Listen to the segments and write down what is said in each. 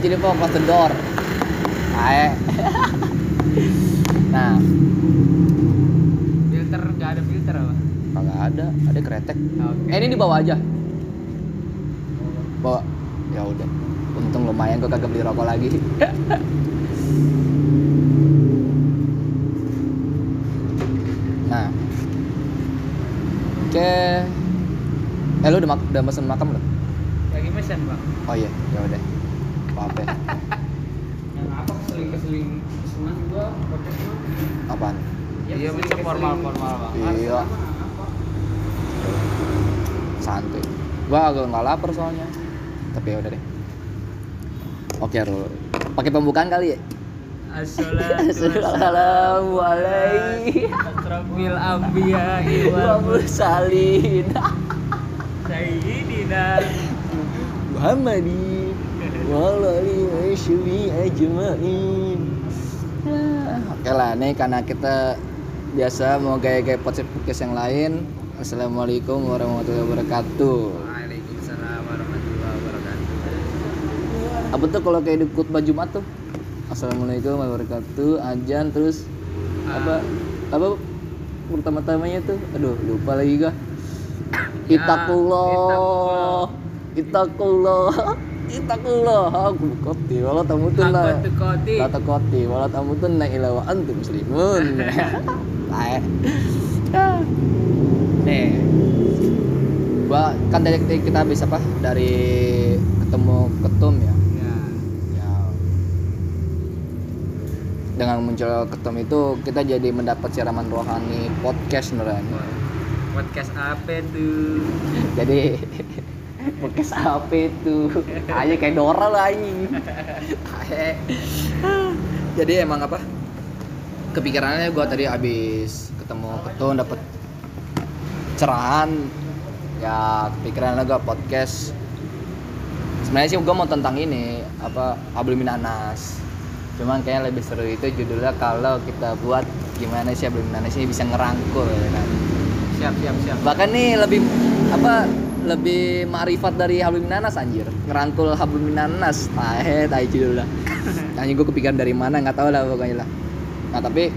three four close the door Ae. nah. Filter nggak ada filter apa? Kagak ada ada kretek. Oke. Eh ini dibawa aja. Bawa. Ya udah. Untung lumayan gue kagak beli rokok lagi. Nah. Oke. Eh lu udah, udah pesen makan belum? Lagi mesen bang? Oh iya ya udah apa ya. Yang apa keseling keseling keseling gua podcast mah? Apaan? Iya bisa formal formal bang. Iya. santuy gua agak nggak lapar soalnya. Tapi ya udah deh. Oke Rul pakai pembukaan kali ya? Assalamualaikum. Asrafil Ambiya wa mursalin Sayyidina. Muhammadi ajmain Ya, Oke lah, nih karena kita biasa mau gaya-gaya podcast yang lain. Assalamualaikum warahmatullahi wabarakatuh. Waalaikumsalam warahmatullahi wabarakatuh Apa tuh kalau kayak di khutbah Jumat tuh? Assalamualaikum warahmatullahi wabarakatuh. Ajan terus apa apa pertama-tamanya tuh? Aduh, lupa lagi gua. Itakullah. Itakullah. Itakullah. Aku koti wala tamutun Apa tuh koti La takoti wala tamutunna illa wa antum muslimun. Nih. Gua kan dari kita habis apa? Dari ketemu ketum ya. ya Ya. Dengan muncul ketum itu kita jadi mendapat siraman rohani podcast beneran. podcast apa tuh Jadi podcast apa itu? Aja kayak Dora lah anjing. Jadi emang apa? Kepikirannya gua tadi habis ketemu ketum dapat cerahan ya kepikiran gua podcast sebenarnya sih gua mau tentang ini apa Hablum Minanas cuman kayaknya lebih seru itu judulnya kalau kita buat gimana sih Hablum Minanas ini bisa ngerangkul ya kan siap siap siap bahkan nih lebih apa lebih ma'rifat dari Hablum Minanas anjir. Ngerangkul Hablum Minanas tahe tahe judulnya anjing gue kepikiran dari mana nggak tahu lah pokoknya lah. Nah tapi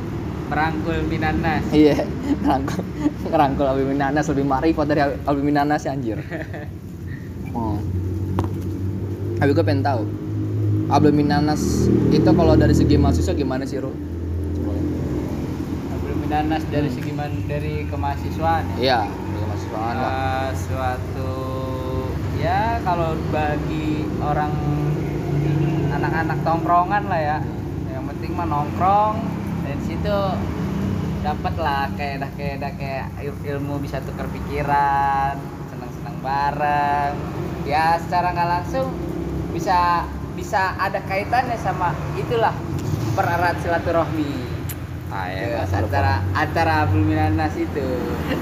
merangkul binanas iya ngerangkul ngerangkul Hablum Minanas lebih ma'rifat dari Hablum Minanas ya anjir. Oh. tapi gue pengen tahu Hablum Minanas itu kalau dari segi mahasiswa gimana sih Ru? belum binanas dari segi man- dari kemahasiswaan ya? Iya, mahasiswaan lah. Eh, suatu ya kalau bagi orang anak-anak tongkrongan lah ya yang penting mah nongkrong dan situ dapat lah kayak dah kayak dah kayak il- ilmu bisa tukar pikiran senang-senang bareng ya secara nggak langsung bisa bisa ada kaitannya sama itulah pererat silaturahmi Ayo, Ya, antara antara Bluminanas itu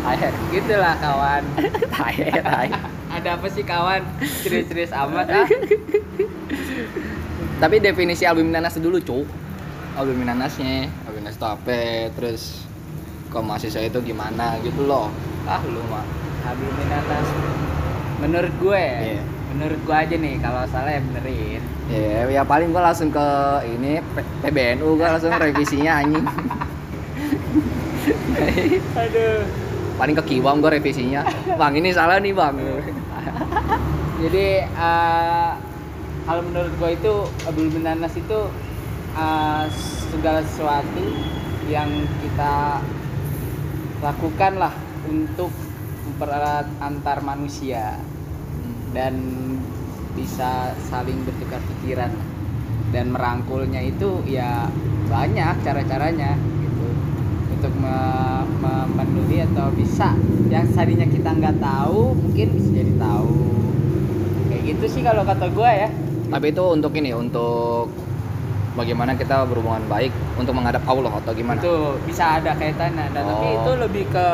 Ayo, gitulah kawan ayo, ayo. ada apa sih kawan serius-serius amat ah Tapi definisi album Minanas dulu, cuk. Album Minanasnya, album Minanas itu apa? Terus ke mahasiswa itu gimana gitu loh. Ah, lu mah. Bluminanas menurut gue Iya. menurut gue aja nih kalau salah ya benerin Ya, ya paling gua langsung ke ini P- PBNU gua langsung revisinya anjing. aduh Paling ke Kiwam gua revisinya. Bang, ini salah nih, Bang. jadi eh, kalau menurut gue itu Bluminanas itu eh, segala sesuatu yang kita lakukan lah untuk mempererat antar manusia dan bisa saling bertukar pikiran dan merangkulnya itu ya banyak cara-caranya untuk me- memenuhi atau bisa yang tadinya kita nggak tahu mungkin bisa jadi tahu kayak gitu sih kalau kata gue ya Tapi itu untuk ini, untuk bagaimana kita berhubungan baik untuk menghadap Allah atau gimana? itu bisa ada kaitannya nah, tapi Oh. itu lebih ke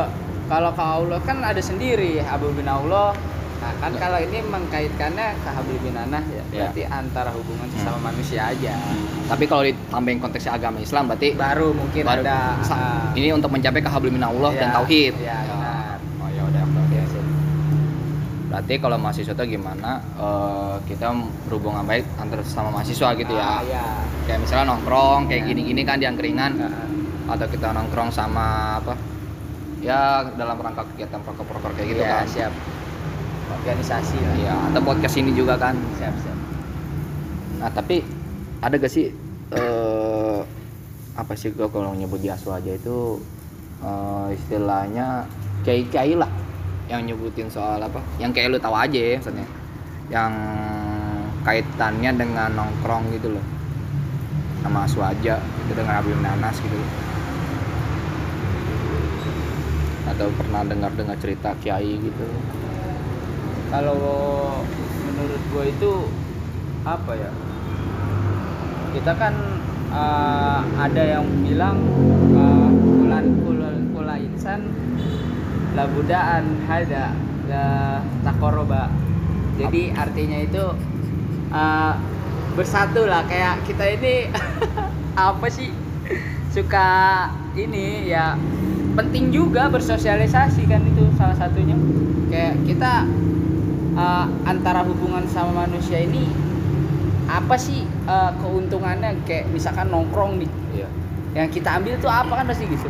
kalau ke Allah kan ada sendiri Habib bin Allah nah kan Ya. kalau ini mengkaitkannya ke Habib bin Anah ya Ya. berarti antara hubungan sesama manusia aja. Tapi kalau ditambahin konteksnya agama Islam berarti baru mungkin baru- ada ah, ini untuk mencapai kehablum minallah dan ya, tauhid. ya. benar. Oh ya udah oke oke. berarti kalau mahasiswa itu gimana? Eh, kita berhubungan baik antara sama mahasiswa gitu Ah, ya ya. kayak misalnya nongkrong kayak Ya. gini-gini kan di angkringan. Ah, atau kita nongkrong sama apa? Ya dalam rangka kegiatan proker-proker kayak gitu ya, kan? siap organisasi lah. Iya, atau podcast ini juga kan. Siap siap. Nah tapi ada gak sih eh apa sih gua kalau nyebut di asu aja itu eh, istilahnya kiai-kiai lah yang nyebutin soal apa? Yang kayak lu tahu aja ya maksudnya. Yang kaitannya dengan nongkrong gitu loh. Sama asu aja itu dengan Abu Nanas gitu loh. Atau pernah dengar-dengar cerita kiai gitu kalau menurut gue itu apa ya? Kita kan uh, ada yang bilang uh, kulan kula, kula insan labudaan hada la takoroba jadi artinya itu uh, bersatu lah. Kayak kita ini apa sih? Suka ini ya penting juga bersosialisasi kan itu salah satunya. Kayak kita uh, antara hubungan sama manusia ini apa sih uh, keuntungannya? Kayak misalkan nongkrong nih. Iya. Yang kita ambil tuh apa kan pasti gitu.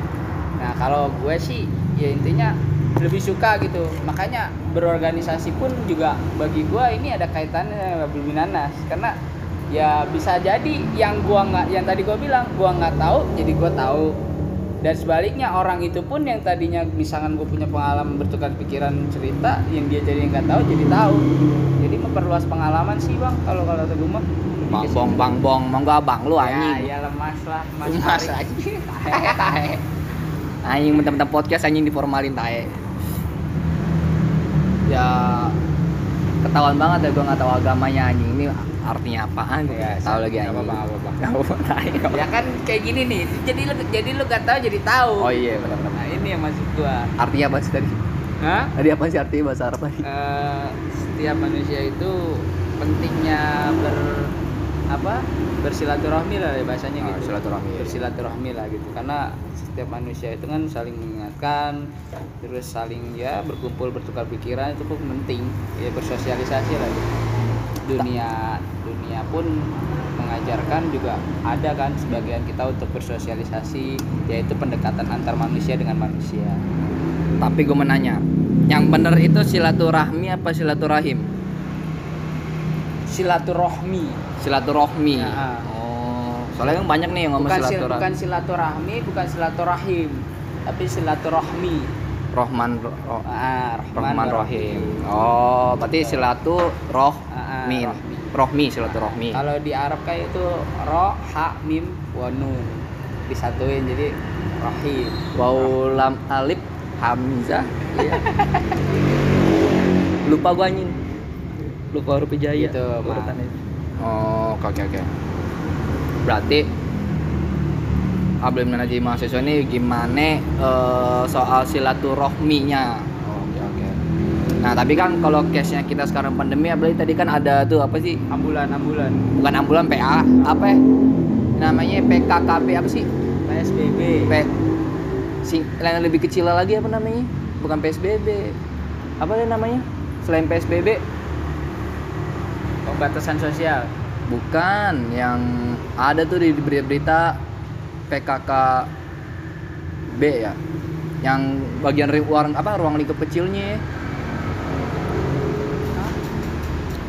Nah kalau gue sih ya intinya lebih suka gitu. Makanya berorganisasi pun juga bagi gue ini ada kaitannya sama Nanas. Karena ya bisa jadi yang gua nggak yang tadi gua bilang gua nggak tahu jadi gua tahu dan sebaliknya orang itu pun yang tadinya misalkan gue punya pengalaman bertukar pikiran cerita yang dia jadi nggak tahu jadi tahu. Jadi memperluas pengalaman sih bang kalau kalau gue mah. Bang bong bang bong monggo abang lu ya, anjing. ya lemas lah mas, Mas Ari. anjing. Tahe tahe anjing mentang-mentang podcast anjing diformalin tahe ya ketahuan banget ya gue nggak tahu agamanya anjing. Ini artinya apaan? Gue Ya, tahu lagi. Nggak apa-apa, tahe, nggak ya kan kayak gini nih jadi lu jadi lu gak tahu jadi tahu oh iya benar-benar. Nah ini yang maksud gua. Artinya apa sih tadi? Hah? tadi apa sih artinya bahasa Arab tadi Eh, setiap manusia itu pentingnya ber apa? Bersilaturahmi lah ya bahasanya Ah, gitu. silaturahmi, bersilaturahmi lah gitu. Karena setiap manusia itu kan saling mengingatkan terus saling ya berkumpul bertukar pikiran itu pun penting. Ya bersosialisasi lah gitu. dunia dunia pun mengajarkan juga ada kan sebagian kita untuk bersosialisasi yaitu pendekatan antar manusia dengan manusia. Tapi gue menanya yang bener itu silaturahmi apa silaturahim? Silaturahmi. Silaturahmi. Ya. oh soalnya kan banyak nih yang ngomong bukan, sil- silaturahmi. bukan silaturahmi bukan silaturahim tapi silaturahmi. Rohman roh, ah, Rahman, Rahman wa Rahim. Oh, berarti silatu roh Ah, ah, rohmi. Rohmi silaturahmi. kalau di Arab kayak itu ro ha mim wa nun disatuin jadi rahim Waw lam alif hamzah. Iya. Lupa gua anjing. Lupa huruf hijaya. Gitu, Mas. urutannya. Oh, oke oke oke. Berarti Abdul Menajim mahasiswa ini gimana eh, soal silaturahminya? Nah tapi kan kalau case-nya kita sekarang pandemi, berarti tadi kan ada tuh apa sih? ambulan ambulan. Bukan ambulan PA apa ya? namanya PKKB apa sih? PSBB P sing yang lebih kecil lagi apa namanya? Bukan PSBB apa ya namanya? Selain PSBB pembatasan sosial. Bukan yang ada tuh di berita-berita PKKB ya. Yang bagian ruang apa ruang lingkup kecilnya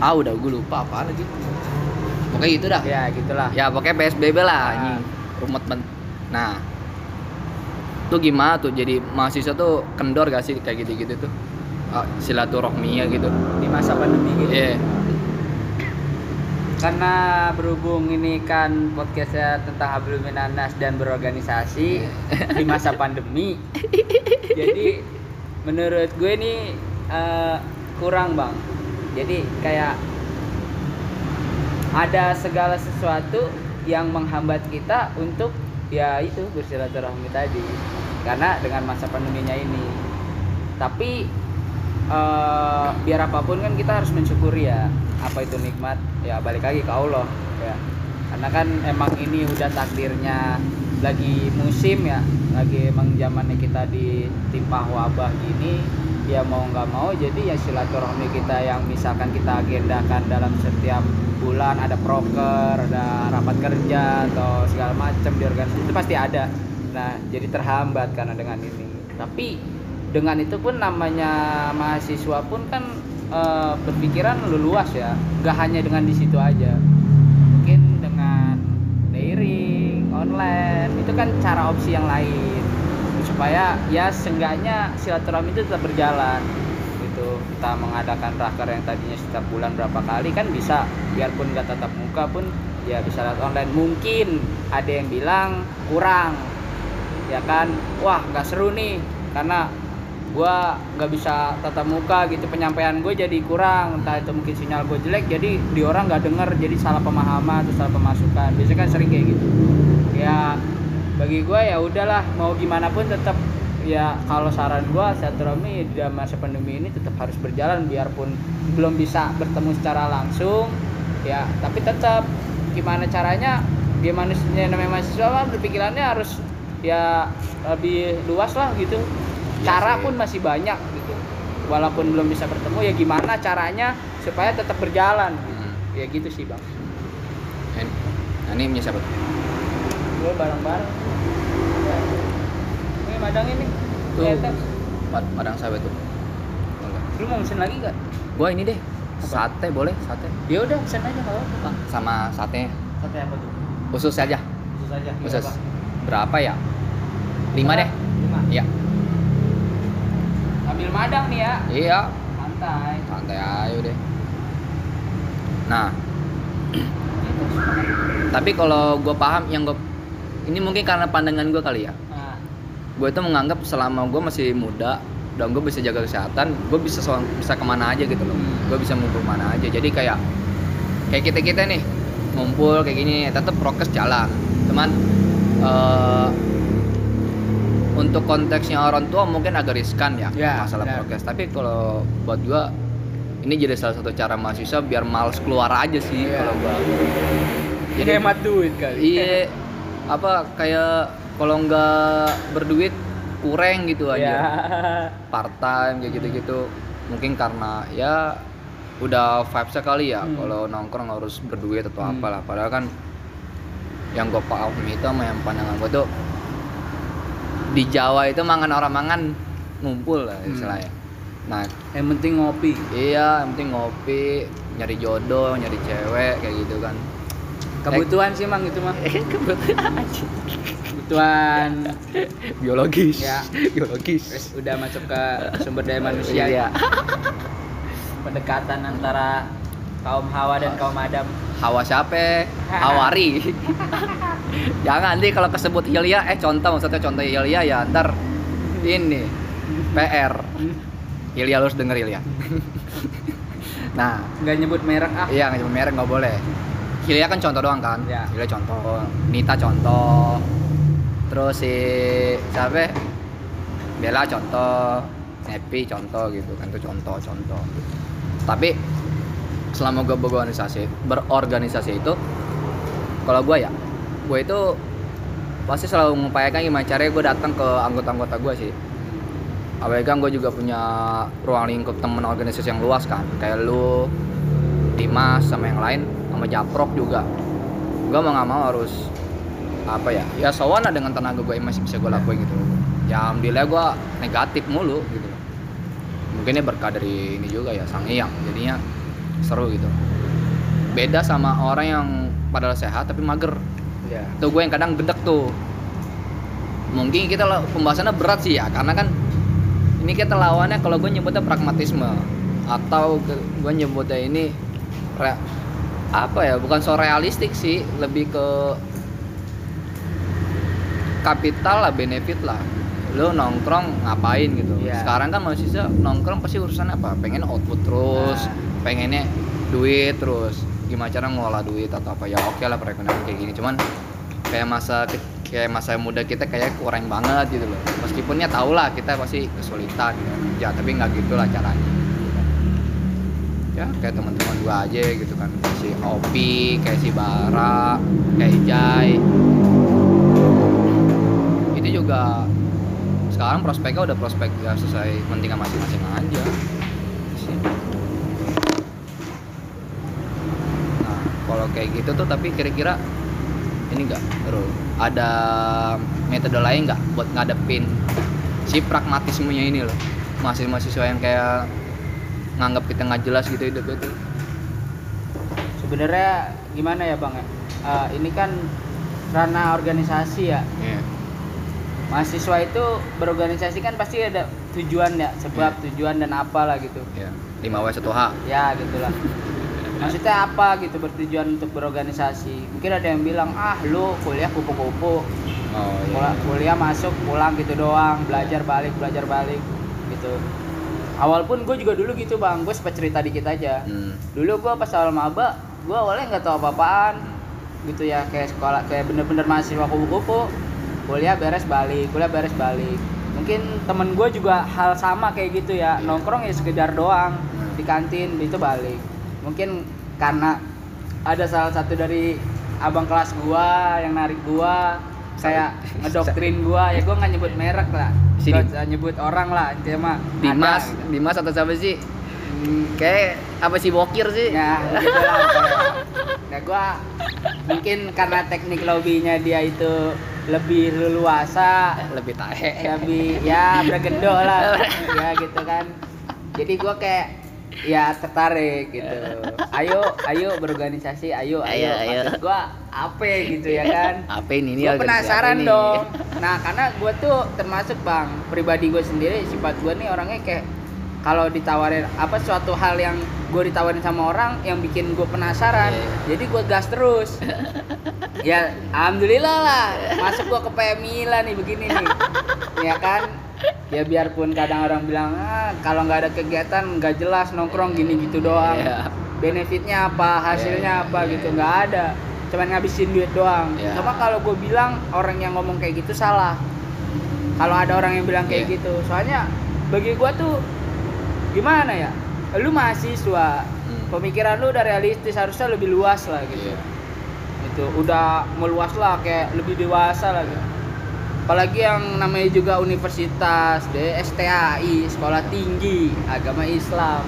ah udah gue lupa apa lagi. Pokoknya gitu dah. Ya gitulah. Ya pokoknya PSBB lah Ah. anjing. Rumet banget nah tuh gimana tuh? Jadi mahasiswa tuh kendor gak sih kayak gitu-gitu tuh? Ah, silaturahminya gitu. Di masa pandemi gitu? Iya. Karena berhubung ini kan podcastnya tentang Hablum Minanas dan berorganisasi di masa pandemi jadi menurut gue ini eh, kurang bang jadi kayak ada segala sesuatu yang menghambat kita untuk ya itu bersilaturahmi tadi. Karena dengan masa pandeminya ini. Tapi eh, biar apa pun kan kita harus mensyukuri ya apa itu nikmat. Ya balik lagi ke Allah ya. Karena kan emang ini udah takdirnya lagi musim ya lagi emang zamannya kita ditimpa wabah gini ya mau nggak mau jadi ya silaturahmi kita yang misalkan kita agendakan dalam setiap bulan ada proker ada rapat kerja atau segala macam di organisasi itu pasti ada. Nah jadi terhambat karena dengan ini. Tapi dengan itu pun namanya mahasiswa pun kan eh, berpikiran luas ya. Nggak hanya dengan di situ aja. Mungkin dengan daring online itu kan cara opsi yang lain supaya ya seenggaknya silaturahmi itu tetap berjalan. Gitu. Kita mengadakan raker yang tadinya setiap bulan berapa kali kan bisa biarpun nggak tatap muka pun ya bisa lewat online. Mungkin ada yang bilang kurang ya kan? Wah nggak seru nih karena gua nggak bisa tatap muka gitu. Penyampaian gue jadi kurang entah itu mungkin sinyal gue jelek jadi di orang nggak denger jadi salah pemahaman atau salah pemasukan. Biasanya kan sering kayak gitu. Ya bagi gue ya udahlah mau gimana pun tetap ya kalau saran gue silaturahmi di masa pandemi ini tetap harus berjalan biarpun belum bisa bertemu secara langsung ya tapi tetap gimana caranya dia manusia namanya mahasiswa mah berpikirannya harus ya lebih luas lah gitu Iya cara pun masih banyak gitu walaupun belum bisa bertemu ya gimana caranya supaya tetap berjalan gitu. Hmm. ya gitu sih bang Ini, nah, ini punya siapa? Gue bareng-bareng ini madang ini Tuh. Lihat, Pad- Padang sawit tuh. Enggak. lu mau mesin lagi gak? Gua ini deh. Apa? Sate boleh, sate. ya udah pesan aja kalau apa Sama sate sate apa tuh usus aja. khusus aja Mie Usus. apa? Berapa ya? Lima deh. lima Iya. ambil madang nih ya Iya. santai Santai aja deh. Nah, tapi kalau gue paham yang gue ini mungkin karena pandangan gue kali ya. nah Gue itu menganggap selama gue masih muda dan gue bisa jaga kesehatan, gue bisa so- bisa ke mana aja gitu loh. Hmm. Gue bisa ngumpul mana aja. Jadi kayak kayak kita kita nih ngumpul kayak gini, tetap prokes jalan. Cuman eh, untuk konteksnya orang tua mungkin agak riskan ya, Ya, masalah benar. prokes. Tapi kalau buat gue ini jadi salah satu cara mahasiswa biar males keluar aja sih Iya. kalau gue. jadi hemat duit kali Iya, apa kayak kalau nggak berduit kurang gitu aja. ya Part time kayak gitu-gitu. Mungkin karena ya udah vibes kali ya Hmm. kalau nongkrong harus berduit atau Hmm. apalah. Padahal kan yang gue paham itu sama yang pandangan gue tuh di Jawa itu mangan orang mangan ngumpul lah Hmm. istilahnya. Nah, yang penting ngopi iya yang penting ngopi, nyari jodoh, nyari cewek kayak gitu kan. Kebutuhan sih mang itu mah Kebetulan kebutuhan biologis. Ya. biologis. Terus udah masuk ke sumber daya manusia Iya. pendekatan antara kaum Hawa dan kaum Adam Hawa siapa? Hawari. Jangan nanti kalau kesebut Hilya, eh contoh maksudnya contoh Hilya ya ntar ini PR. Hilya lu harus denger Hilya. nah, nggak nyebut merek ah iya nggak cuma merek nggak boleh. Hilya kan contoh doang kan? Ya. Hilya contoh, Nita contoh, terus si siapa? Bella contoh, Happy contoh gitu kan itu contoh-contoh. Tapi selama gue berorganisasi berorganisasi itu kalau gue ya gue itu pasti selalu mengupayakan gimana caranya gue datang ke anggota-anggota gue sih apalagi kan gue juga punya ruang lingkup temen organisasi yang luas kan kayak lu Dimas sama yang lain sama Japrok juga. Gue mau nggak mau harus apa ya ya sowan lah dengan tenaga gue masih bisa gue lakuin gitu. Ya alhamdulillah gue negatif mulu gitu. Mungkin ini berkah dari ini juga ya sang Hyang jadinya seru gitu. Beda sama orang yang padahal sehat tapi mager. Ya tuh gue yang kadang gedek tuh. Mungkin kita pembahasannya berat sih ya karena kan ini kita lawannya kalau gue nyebutnya pragmatisme. Atau gue nyebutnya ini re- apa ya bukan so realistik sih lebih ke kapital lah benefit lah. Lo nongkrong ngapain gitu? Iya. sekarang kan mahasiswa nongkrong pasti urusan apa? Pengen output terus Nah. pengennya duit terus. Gimana cara ngelola duit atau apa? Ya oke lah perekonomian kayak gini. Cuman kayak masa kayak masa muda kita kayak kurang banget gitu loh. Meskipun ya tau lah kita pasti kesulitan gitu kerja tapi nggak gitulah caranya ya. Kayak teman-teman gua aja gitu kan. Kayak si Opi kayak si Bara kayak Jai. Itu juga sekarang prospeknya udah prospek ya sesuai kepentingan masing-masing aja. Nah kalau kayak gitu tuh tapi kira-kira ini enggak Rul, ada metode lain nggak buat ngadepin si pragmatismenya ini loh? Mahasiswa-mahasiswa yang kayak nganggap kita nggak jelas gitu hidup itu sebenarnya gimana ya bang ya? Eh, ini kan ranah organisasi ya. Iya. mahasiswa itu berorganisasi kan pasti ada tujuan ya sebab tujuan dan apalah gitu. Iya. 5W 1H ya gitulah. Maksudnya apa gitu bertujuan untuk berorganisasi? Mungkin ada yang bilang ah lu kuliah kupu-kupu. Oh Kul- kuliah masuk pulang gitu doang belajar balik belajar balik gitu awal pun gue juga dulu gitu bang. Gue sempat cerita dikit aja. Hmm. dulu gue pas awal maba gue awalnya nggak tahu apa-apaan. Gitu ya kayak sekolah kayak bener-bener mahasiswa kupu-kupu. Kuliah beres balik kuliah beres balik. Mungkin temen gue juga hal sama kayak gitu ya. Nongkrong ya sekedar doang di kantin itu balik. Mungkin karena ada salah satu dari abang kelas gua yang narik gua kayak ngedoktrin gua ya gua nggak nyebut merek lah. Si Gua nyebut orang lah intinya mah ada Dimas gitu. Dimas atau siapa sih? Hmm, kayak apa sih bokir sih? Ya gitu lah nah gua mungkin karena teknik lobbynya dia itu lebih leluasa lebih tahe. lebih ya bergendo lah. Ya gitu kan. Jadi gua kayak ya tertarik gitu. Ayo ayo berorganisasi ayo ayo, Ayo, ayo. gua apa gitu ya kan? Apa ini ini penasaran ini? dong. Nah karena gue tuh termasuk bang pribadi gue sendiri sifat gue nih orangnya kayak kalau ditawarin apa suatu hal yang gue ditawarin sama orang yang bikin gue penasaran Iya. jadi gue gas terus. Ya alhamdulillah lah masuk gue ke PM Milan nih begini nih. Ya kan ya biarpun kadang orang bilang ah kalau nggak ada kegiatan nggak jelas nongkrong gini gitu doang Iya. benefitnya apa hasilnya Iya, apa iya. gitu nggak ada cuman ngabisin duit doang Iya. cuma kalau gue bilang orang yang ngomong kayak gitu salah kalau ada orang yang bilang kayak Iya. gitu soalnya bagi gue tuh gimana ya lu mahasiswa Hmm. pemikiran lu udah realistis harusnya lebih luas lah gitu Iya. itu udah meluas lah kayak lebih dewasa lah gitu apalagi yang namanya juga universitas DSTAI sekolah tinggi agama Islam.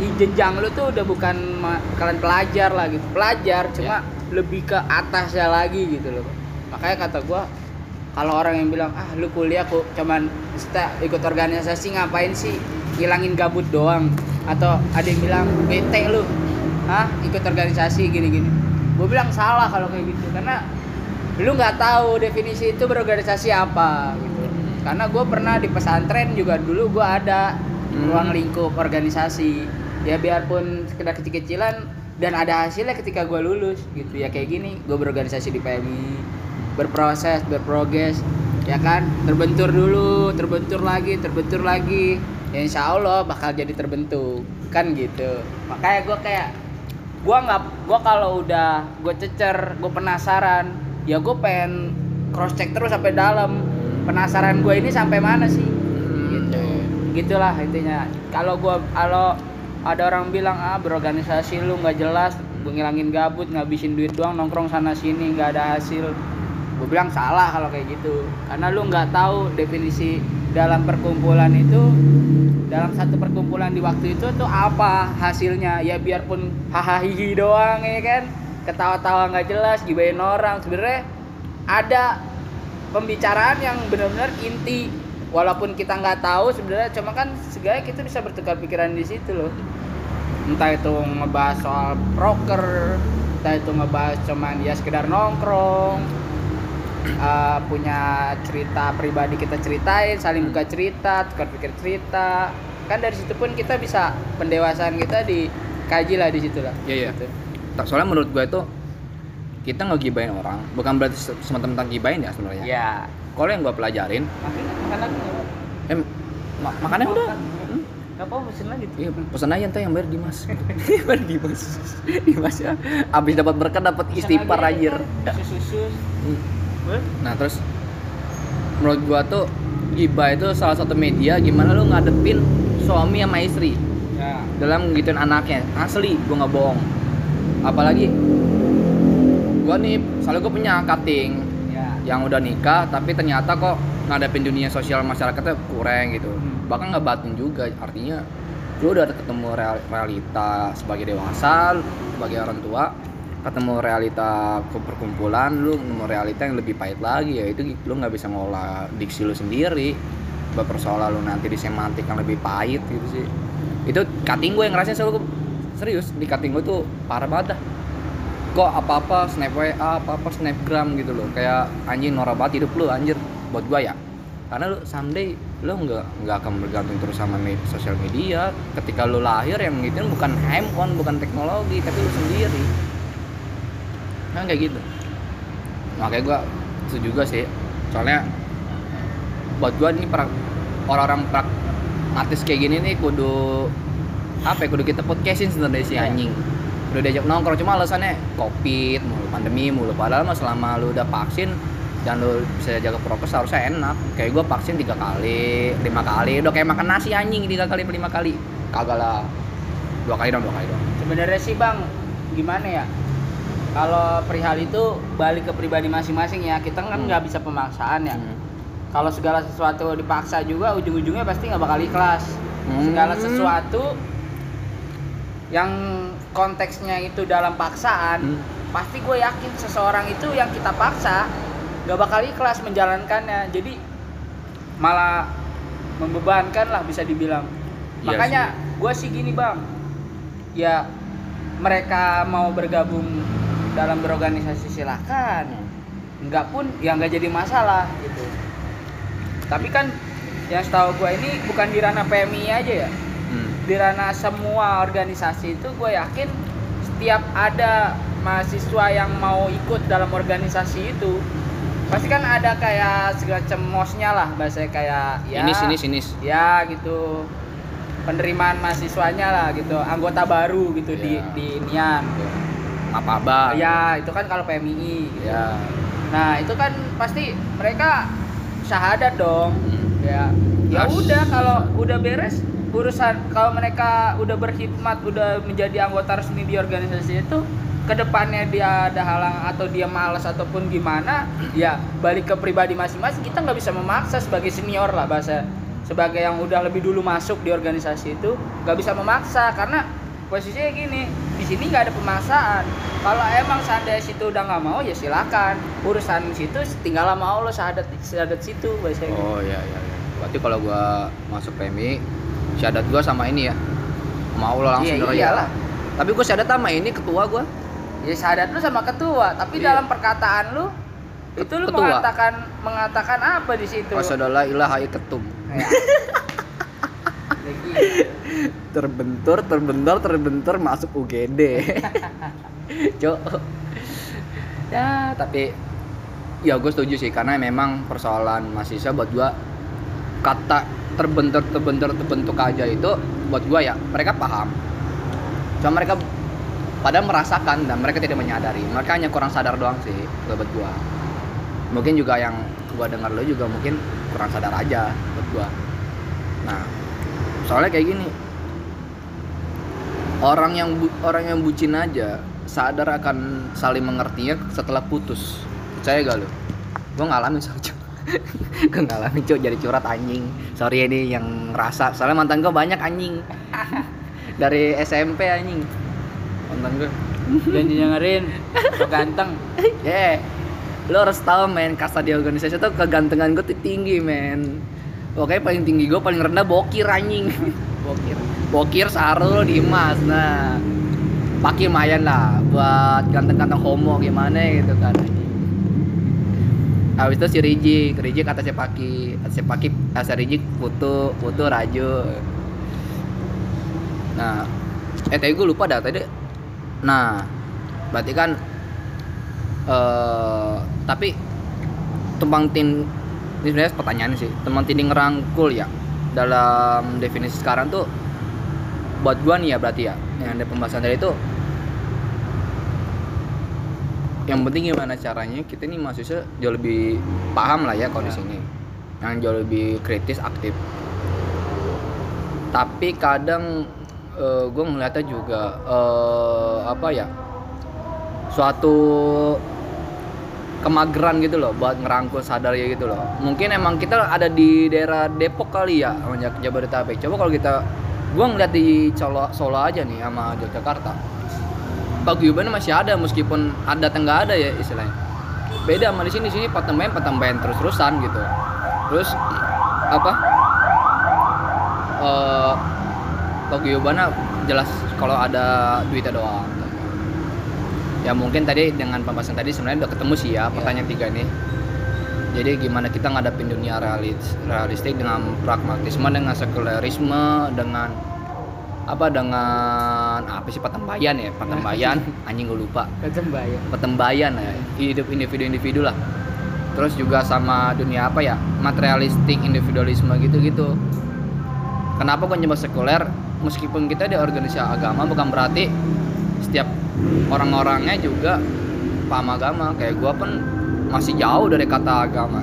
Di jenjang lu tuh udah bukan kalian pelajar lah gitu. Pelajar cuma lebih ke atasnya lagi gitu loh. Makanya kata gua kalau orang yang bilang ah lu kuliah kok cuman ikut organisasi ngapain sih hilangin gabut doang? Atau ada yang bilang bete lu ah ikut organisasi gini-gini. Gue bilang salah kalau kayak gitu. Karena lu nggak tahu definisi itu berorganisasi apa gitu. Karena gue pernah di pesantren juga dulu gue ada Hmm. ruang lingkup organisasi. Ya biarpun sekedar kecil-kecilan dan ada hasilnya ketika gue lulus gitu. Ya kayak gini gue berorganisasi di PMI berproses berprogres ya kan? Terbentur dulu terbentur lagi terbentur lagi. Ya insya Allah bakal jadi terbentuk kan gitu. Makanya gue kayak gue nggak gue kalau udah gue cecer gue penasaran ya gue pengen cross check terus sampai dalam. Penasaran gue ini sampai mana sih? Hmm, gitu. gitulah intinya. Kalau gua kalau ada orang bilang ah berorganisasi lu nggak jelas ngilangin gabut ngabisin duit doang nongkrong sana sini nggak ada hasil. Gue bilang salah kalau kayak gitu. Karena lu nggak tahu definisi dalam perkumpulan itu dalam satu perkumpulan di waktu itu tuh apa hasilnya. Ya biarpun hahaha hihi doang ya kan ketawa-tawa nggak jelas gibain orang. Sebenarnya ada pembicaraan yang benar-benar inti. Walaupun kita nggak tahu sebenarnya cuma kan segala kita bisa bertukar pikiran di situ loh. Entah itu ngebahas soal proker entah itu ngebahas cuman ya sekedar nongkrong eh, punya cerita pribadi kita ceritain saling buka cerita tukar pikir cerita. Kan dari situ pun kita bisa pendewasaan kita dikaji lah di situ lah. Iya, iya. Gitu. Tak- soalnya menurut gue itu kita ngegibain orang bukan berarti se- semata-mata gibain ya sebenarnya ya kalau yang gue pelajarin makan makan lagi ma- makannya udah Hmm? apa pesen lagi Iya, pesan aja ntar yang bayar Dimas. bayar Dimas. Dimas ya. Abis dapat berkat dapat istighfar anjir. susu Hmm. Nah, terus menurut gua tuh gibah itu salah satu media gimana lu ngadepin suami sama istri ya dalam ngituin anaknya. Asli, gua nggak bohong. Apalagi? Gua nih, soalnya gua punya cutting ya. yang udah nikah tapi ternyata kok ngadepin dunia sosial masyarakatnya kurang gitu. Hmm. bahkan nggak batin juga artinya lu udah ketemu real- realita sebagai dewasa sebagai orang tua ketemu realita perkumpulan lu ketemu realita yang lebih pahit lagi ya itu lu nggak bisa ngolah diksi lu sendiri. Berpersoalan lu nanti di semantik yang lebih pahit gitu sih. Itu cutting gue yang ngerasain selalu serius di cutting gue tuh parah banget dah kok apa-apa snap WA, apa-apa snapgram gitu loh. Kayak anjing norak banget hidup lu anjir buat gua ya. Karena lu someday lu nggak nggak akan bergantung terus sama med- sosial media. Ketika lu lahir yang gitu bukan handphone, bukan teknologi, tapi lu sendiri. Kan kayak gitu. Makanya gua itu juga sih. Soalnya buat gua ini orang-orang pragmatis kayak gini nih kudu apa ya kudu kita podcastin sebenarnya si Iya. anjing. Udah diajak nongkrong cuma alasannya covid mulu pandemi mulu. Padahal mah selama lu udah vaksin dan lu bisa jaga prokes harusnya enak. Kayak gua vaksin tiga kali lima kali. Udah kayak makan nasi anjing tiga kali lima kali. Kagak lah. Dua kali dong dua kali dong sebenarnya sih bang gimana ya? Kalau perihal itu balik ke pribadi masing-masing ya. Kita kan Hmm. nggak bisa pemaksaan ya. Hmm. kalau segala sesuatu dipaksa juga ujung-ujungnya pasti nggak bakal ikhlas. Hmm. segala sesuatu yang konteksnya itu dalam paksaan Hmm. pasti gue yakin seseorang itu yang kita paksa nggak bakal ikhlas menjalankannya. Jadi malah membebankan lah bisa dibilang. Iya makanya gue sih gini bang. Ya mereka mau bergabung dalam berorganisasi silahkan nggak pun ya nggak jadi masalah gitu. Tapi kan yang setahu gue ini bukan di ranah PMI aja ya. Di ranah semua organisasi itu gue yakin setiap ada mahasiswa yang mau ikut dalam organisasi itu pasti kan ada kayak semacam mosnya lah bahasa kayak ya ini sini sini ya gitu. Penerimaan mahasiswanya lah gitu. Anggota baru gitu di Ya. di Nian. Apa abah ya itu kan kalau PMI gitu. ya nah itu kan pasti mereka syahadat dong. Hmm. ya ya udah kalau udah beres urusan kalau mereka udah berkhidmat udah menjadi anggota resmi di organisasi itu ke depannya dia ada halang atau dia malas ataupun gimana ya balik ke pribadi masing-masing kita nggak bisa memaksa sebagai senior lah bahasa sebagai yang udah lebih dulu masuk di organisasi itu nggak bisa memaksa karena posisinya gini di sini nggak ada pemaksaan. Kalau emang seandainya situ udah nggak mau ya silakan. Urusan situ tinggal sama Allah syahadat syahadat situ bahasa oh ya ya ya. berarti kalau gua masuk PMI syahadat gua sama ini ya sama Allah langsung Iya, dari iyalah. tapi gua syahadat sama ini ketua gua ya syahadat lu sama ketua tapi Iya. dalam perkataan lu itu lu Ketua. mengatakan mengatakan apa di situ Wassadalah ilaha ketum Ya. Terbentur terbentur terbentur masuk UGD cok ya tapi ya gue setuju sih karena memang persoalan mahasiswa buat gua kata terbentur terbentur terbentuk aja itu buat gua ya mereka paham. Cuma mereka pada merasakan dan mereka tidak menyadari. Mereka hanya kurang sadar doang sih buat gua. Mungkin juga yang gua dengar lo juga mungkin kurang sadar aja buat gua. Nah soalnya kayak gini. Orang yang bu- orang yang bucin aja sadar akan saling mengertinya setelah putus. Percaya gak lo gue ngalamin soal gue ngalamin cuy jadi curhat anjing. Sorry ini yang ngerasa. Soalnya mantan gue banyak anjing. Dari SMP anjing. Mantan gue jangan dengerin lo ganteng. Yeah. Lo harus tahu men kasta di organisasi tuh kegantengan gue tuh tinggi men. Pokoknya paling tinggi gue paling rendah bokir anjing. Bokir. Bokir Sarul Dimas. Nah Paki lumayan lah buat ganteng-ganteng homo gimana gitu kan Habis itu si Rijik, Rijik atasnya Paki, atasnya Paki, atasnya Rijik Putu, Putu Raju. Nah, eh tadi gue lupa dah tadi. Nah, berarti kan eh tapi tumpang tin ini sebenarnya pertanyaan sih tumpang tindih ngerangkul ya dalam definisi sekarang tuh buat gua nih ya berarti ya yang ada pembahasan tadi itu yang penting gimana caranya kita nih mahasiswa jauh lebih paham lah ya kondisi ini. Yang jauh lebih kritis aktif. Tapi kadang gue melihatnya juga eh, apa ya suatu kemageran gitu loh buat ngerangkul sadar ya gitu loh. Mungkin emang kita ada di daerah Depok kali ya sama Jabodetabek. Coba kalau kita gua ngeliat di Solo, Solo aja nih sama Yogyakarta paguyuban masih ada meskipun ada nggak ada ya istilahnya. Beda sama di sini sini patembayan patembayan terus terusan gitu. Terus apa? Eh paguyubannya jelas kalau ada duitnya doang. Ya mungkin tadi dengan pembahasan tadi sebenarnya udah ketemu sih ya pertanyaan tiga nih jadi gimana kita ngadapin dunia realis, realistik dengan pragmatisme dengan sekularisme dengan apa dengan apa sih patembayan ya? Patembayan anjing gue lupa. Ketembayan. petembayan ya hidup individu-individu lah. Terus juga sama dunia apa ya? Materialistik individualisme gitu-gitu. Kenapa gue nyebut sekuler? Meskipun kita di organisasi agama bukan berarti setiap orang-orangnya juga paham agama. Kayak gue pun masih jauh dari kata agama.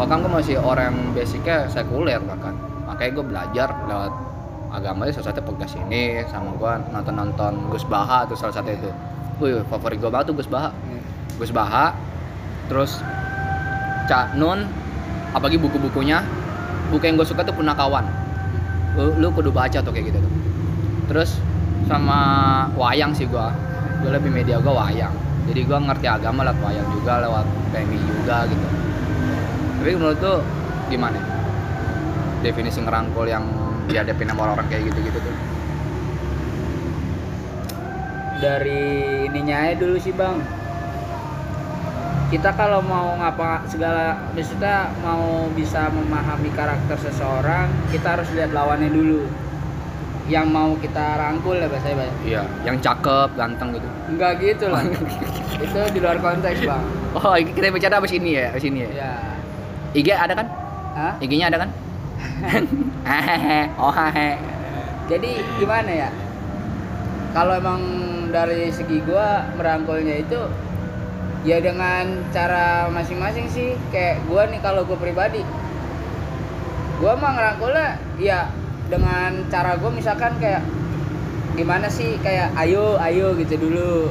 Bahkan gue masih orang yang basicnya sekuler bahkan. Makanya gue belajar lewat agama itu salah satu podcast ini sama gue nonton nonton Gus Baha tuh salah satu itu. Wih, favorit gue banget tuh Gus Baha. Gus Baha terus Cak Nun apalagi buku-bukunya. Buku yang gue suka tuh Punakawan. Lu, lu kudu baca tuh kayak gitu tuh. Terus sama wayang sih gue gue lebih media gue wayang. Jadi gue ngerti agama lewat wayang juga lewat PMI juga gitu. Tapi menurut tuh gimana? Definisi ngerangkul yang dihadapin sama orang-orang kayak gitu-gitu tuh Dari ininya aja dulu sih bang. Kita kalau mau ngapa segala, maksudnya mau bisa memahami karakter seseorang, kita harus lihat lawannya dulu. Yang mau kita rangkul ya bahasa Bang. iya yang cakep ganteng gitu Enggak gitu lah. Itu di luar konteks bang. oh kita bicara abis ini ya abis ini ya Ya. IG ada kan Hah? IG-nya ada kan oh Jadi gimana ya? Kalau emang dari segi gua merangkulnya itu ya dengan cara masing-masing sih. Kayak gua nih kalau gua pribadi, gua mah ngerangkulnya ya dengan cara gua misalkan kayak gimana sih kayak ayo ayo gitu dulu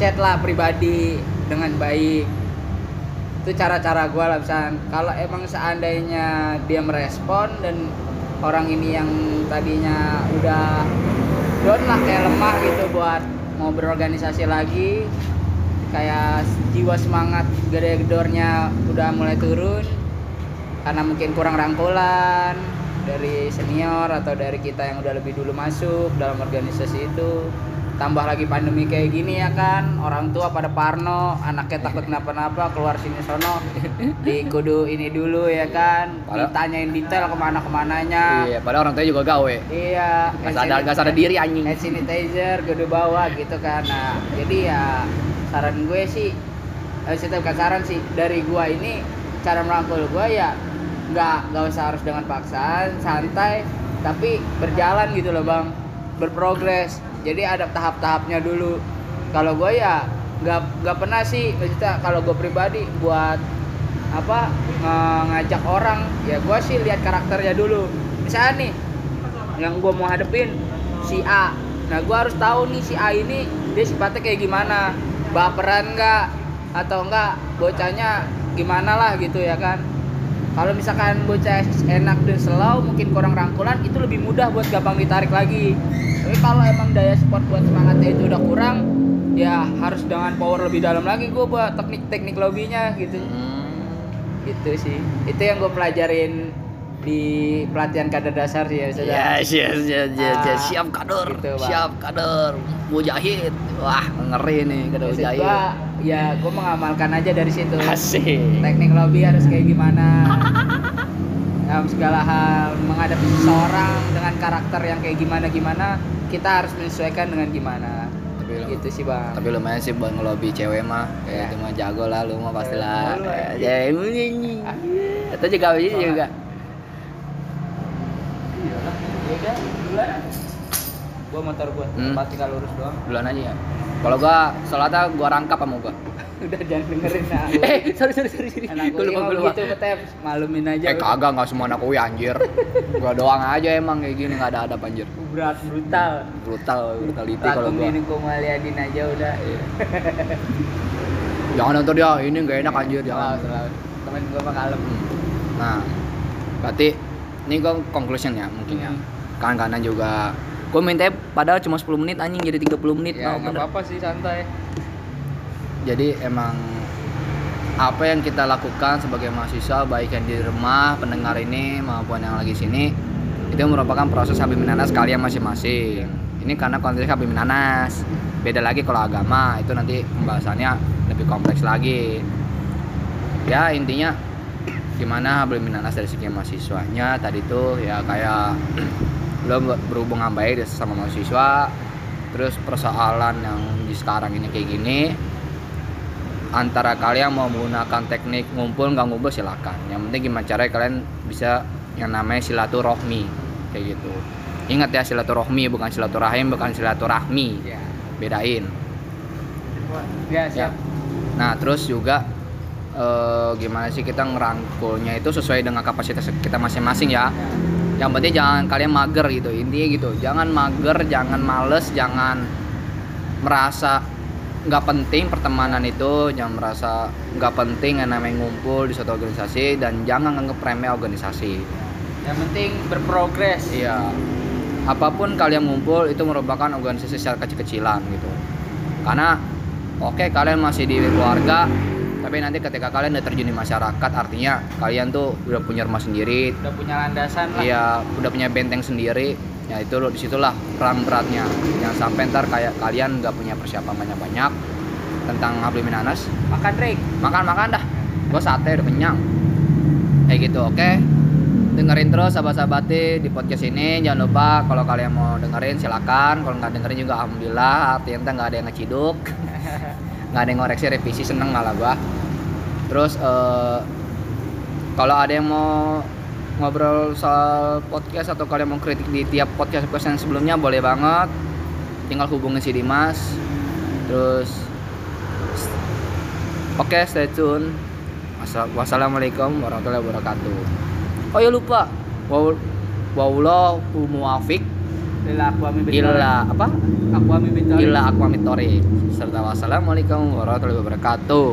chat lah pribadi dengan baik itu cara-cara gue lah misalkan kalau emang seandainya dia merespon dan orang ini yang tadinya udah down lah kayak lemah gitu buat mau berorganisasi lagi kayak jiwa semangat gede gedornya udah mulai turun karena mungkin kurang rangkulan dari senior atau dari kita yang udah lebih dulu masuk dalam organisasi itu tambah lagi pandemi kayak gini ya kan orang tua pada parno anaknya takut kenapa-napa keluar sini sono di kudu ini dulu ya kan Padahal- ditanyain detail ke mana ke mananya. Iya padahal orang tuanya juga gawe. Iya Gak sadar, gak sadar diri anjing. hand sanitizer kudu bawa gitu kan. Nah jadi ya saran gue sih eh, bukan saran sih dari gua ini cara merangkul gua ya nggak nggak usah harus dengan paksaan santai tapi berjalan gitu loh bang. Berprogres jadi ada tahap-tahapnya dulu. Kalau gue ya nggak nggak pernah sih maksudnya kalau gue pribadi buat apa ngajak orang ya gue sih lihat karakternya dulu. Misalnya nih yang gue mau hadepin si A. Nah gue harus tahu nih si A ini dia sifatnya kayak gimana. Baperan nggak? Atau enggak bocahnya gimana lah gitu ya kan kalau misalkan bocah enak dan slow mungkin kurang rangkulan itu lebih mudah buat gampang ditarik lagi tapi kalau emang daya support buat semangatnya itu udah kurang ya harus dengan power lebih dalam lagi gue buat teknik teknik lobbynya gitu Hmm. itu sih itu yang gue pelajarin di pelatihan kader dasar sih ya Ustazah. Yes, yes, yes, yes, yes. Ah, siap kader, gitu, Bang. siap kader, mujahid, wah ngeri nih Maksud mujahid. gua, ya gue mengamalkan aja dari situ Asik. teknik lobby harus kayak gimana dalam segala hal menghadapi seseorang dengan karakter yang kayak gimana gimana kita harus menyesuaikan dengan gimana Tapi lu, gitu sih bang tapi lumayan sih buat ngelobi cewek mah, Ya. kayak itu mah jago lah, lu mah pasti Cewek lah. mulu, ya. Mulu ini. Itu juga juga. iyalah ya udah duluan gua motor gua Hmm. pasti kalau lurus doang Duluan aja ya. Kalau gua sholatnya gua rangkap sama gua. udah jangan dengerin nah Eh, sorry sorry sorry sorry. anak Gua gue lupa gua lupa. gitu ngetep malumin aja Eh kagak nggak semua anak UI anjir. gua doang aja emang kayak gini nggak ada ada anjir. berat brutal Brutal, brutality kalau gua. ini kumaliadin aja udah Iya. jangan nonton dia ini nggak enak anjir Selalu, jangan. Temen gue mah kalem. nah berarti ini gue conclusion ya mungkin ya Hmm. kanan-kanan juga gue minta padahal cuma 10 menit anjing jadi 30 menit. Ya mau nggak apa-apa sih santai. jadi emang apa yang kita lakukan sebagai mahasiswa baik yang di rumah pendengar ini maupun yang lagi sini itu merupakan proses Habib Minanas kalian masing-masing. Ini karena konteks Habib Minanas beda lagi kalau agama itu nanti pembahasannya lebih kompleks lagi. Ya intinya gimana Habib Minanas dari segi mahasiswanya tadi tuh ya kayak lo berhubungan baik sama mahasiswa. Terus persoalan yang di sekarang ini kayak gini antara kalian mau menggunakan teknik ngumpul nggak ngumpul silakan. Yang penting gimana caranya kalian bisa yang namanya silaturahmi kayak gitu. Ingat ya silaturahmi bukan silaturahim bukan silaturahmi. Ya. bedain. Ya, ya. siap. nah terus juga eh, gimana sih kita ngerangkulnya itu sesuai dengan kapasitas kita masing-masing ya yang penting jangan kalian mager gitu intinya gitu. Jangan mager jangan males jangan merasa nggak penting pertemanan itu jangan merasa nggak penting yang namanya ngumpul di suatu organisasi dan jangan nganggep remeh organisasi. Yang penting berprogres. iya. Apa pun kalian ngumpul itu merupakan organisasi secara kecil-kecilan gitu. Karena oke kalian masih di keluarga tapi nanti ketika kalian udah terjun di masyarakat artinya kalian tuh udah punya rumah sendiri Udah punya landasan lah. Iya, udah punya benteng sendiri. Ya itu loh di situlah peran beratnya. Jangan sampai ntar kayak kalian nggak punya persiapan banyak-banyak tentang Habib Minanas. Makan Rick. Makan makan dah. Gue sate udah kenyang. Kayak gitu, oke. Dengerin terus sahabat-sahabati di podcast ini. Jangan lupa kalau kalian mau dengerin silakan. Kalau nggak dengerin juga alhamdulillah. Artinya nggak ada yang ngeciduk. nggak ada yang ngoreksi revisi seneng malah gua. Terus eh, kalau ada yang mau ngobrol soal podcast atau kalian mau kritik di tiap podcast podcast yang sebelumnya boleh banget. Tinggal hubungin si Dimas. Terus oke stay tune. Wassa- wassalamualaikum warahmatullahi wabarakatuh. Oh ya lupa. Wow waulahu muwafiq Illa apa? Aku ami betul. illa aqwamit thoriq serta wassalamualaikum warahmatullahi wabarakatuh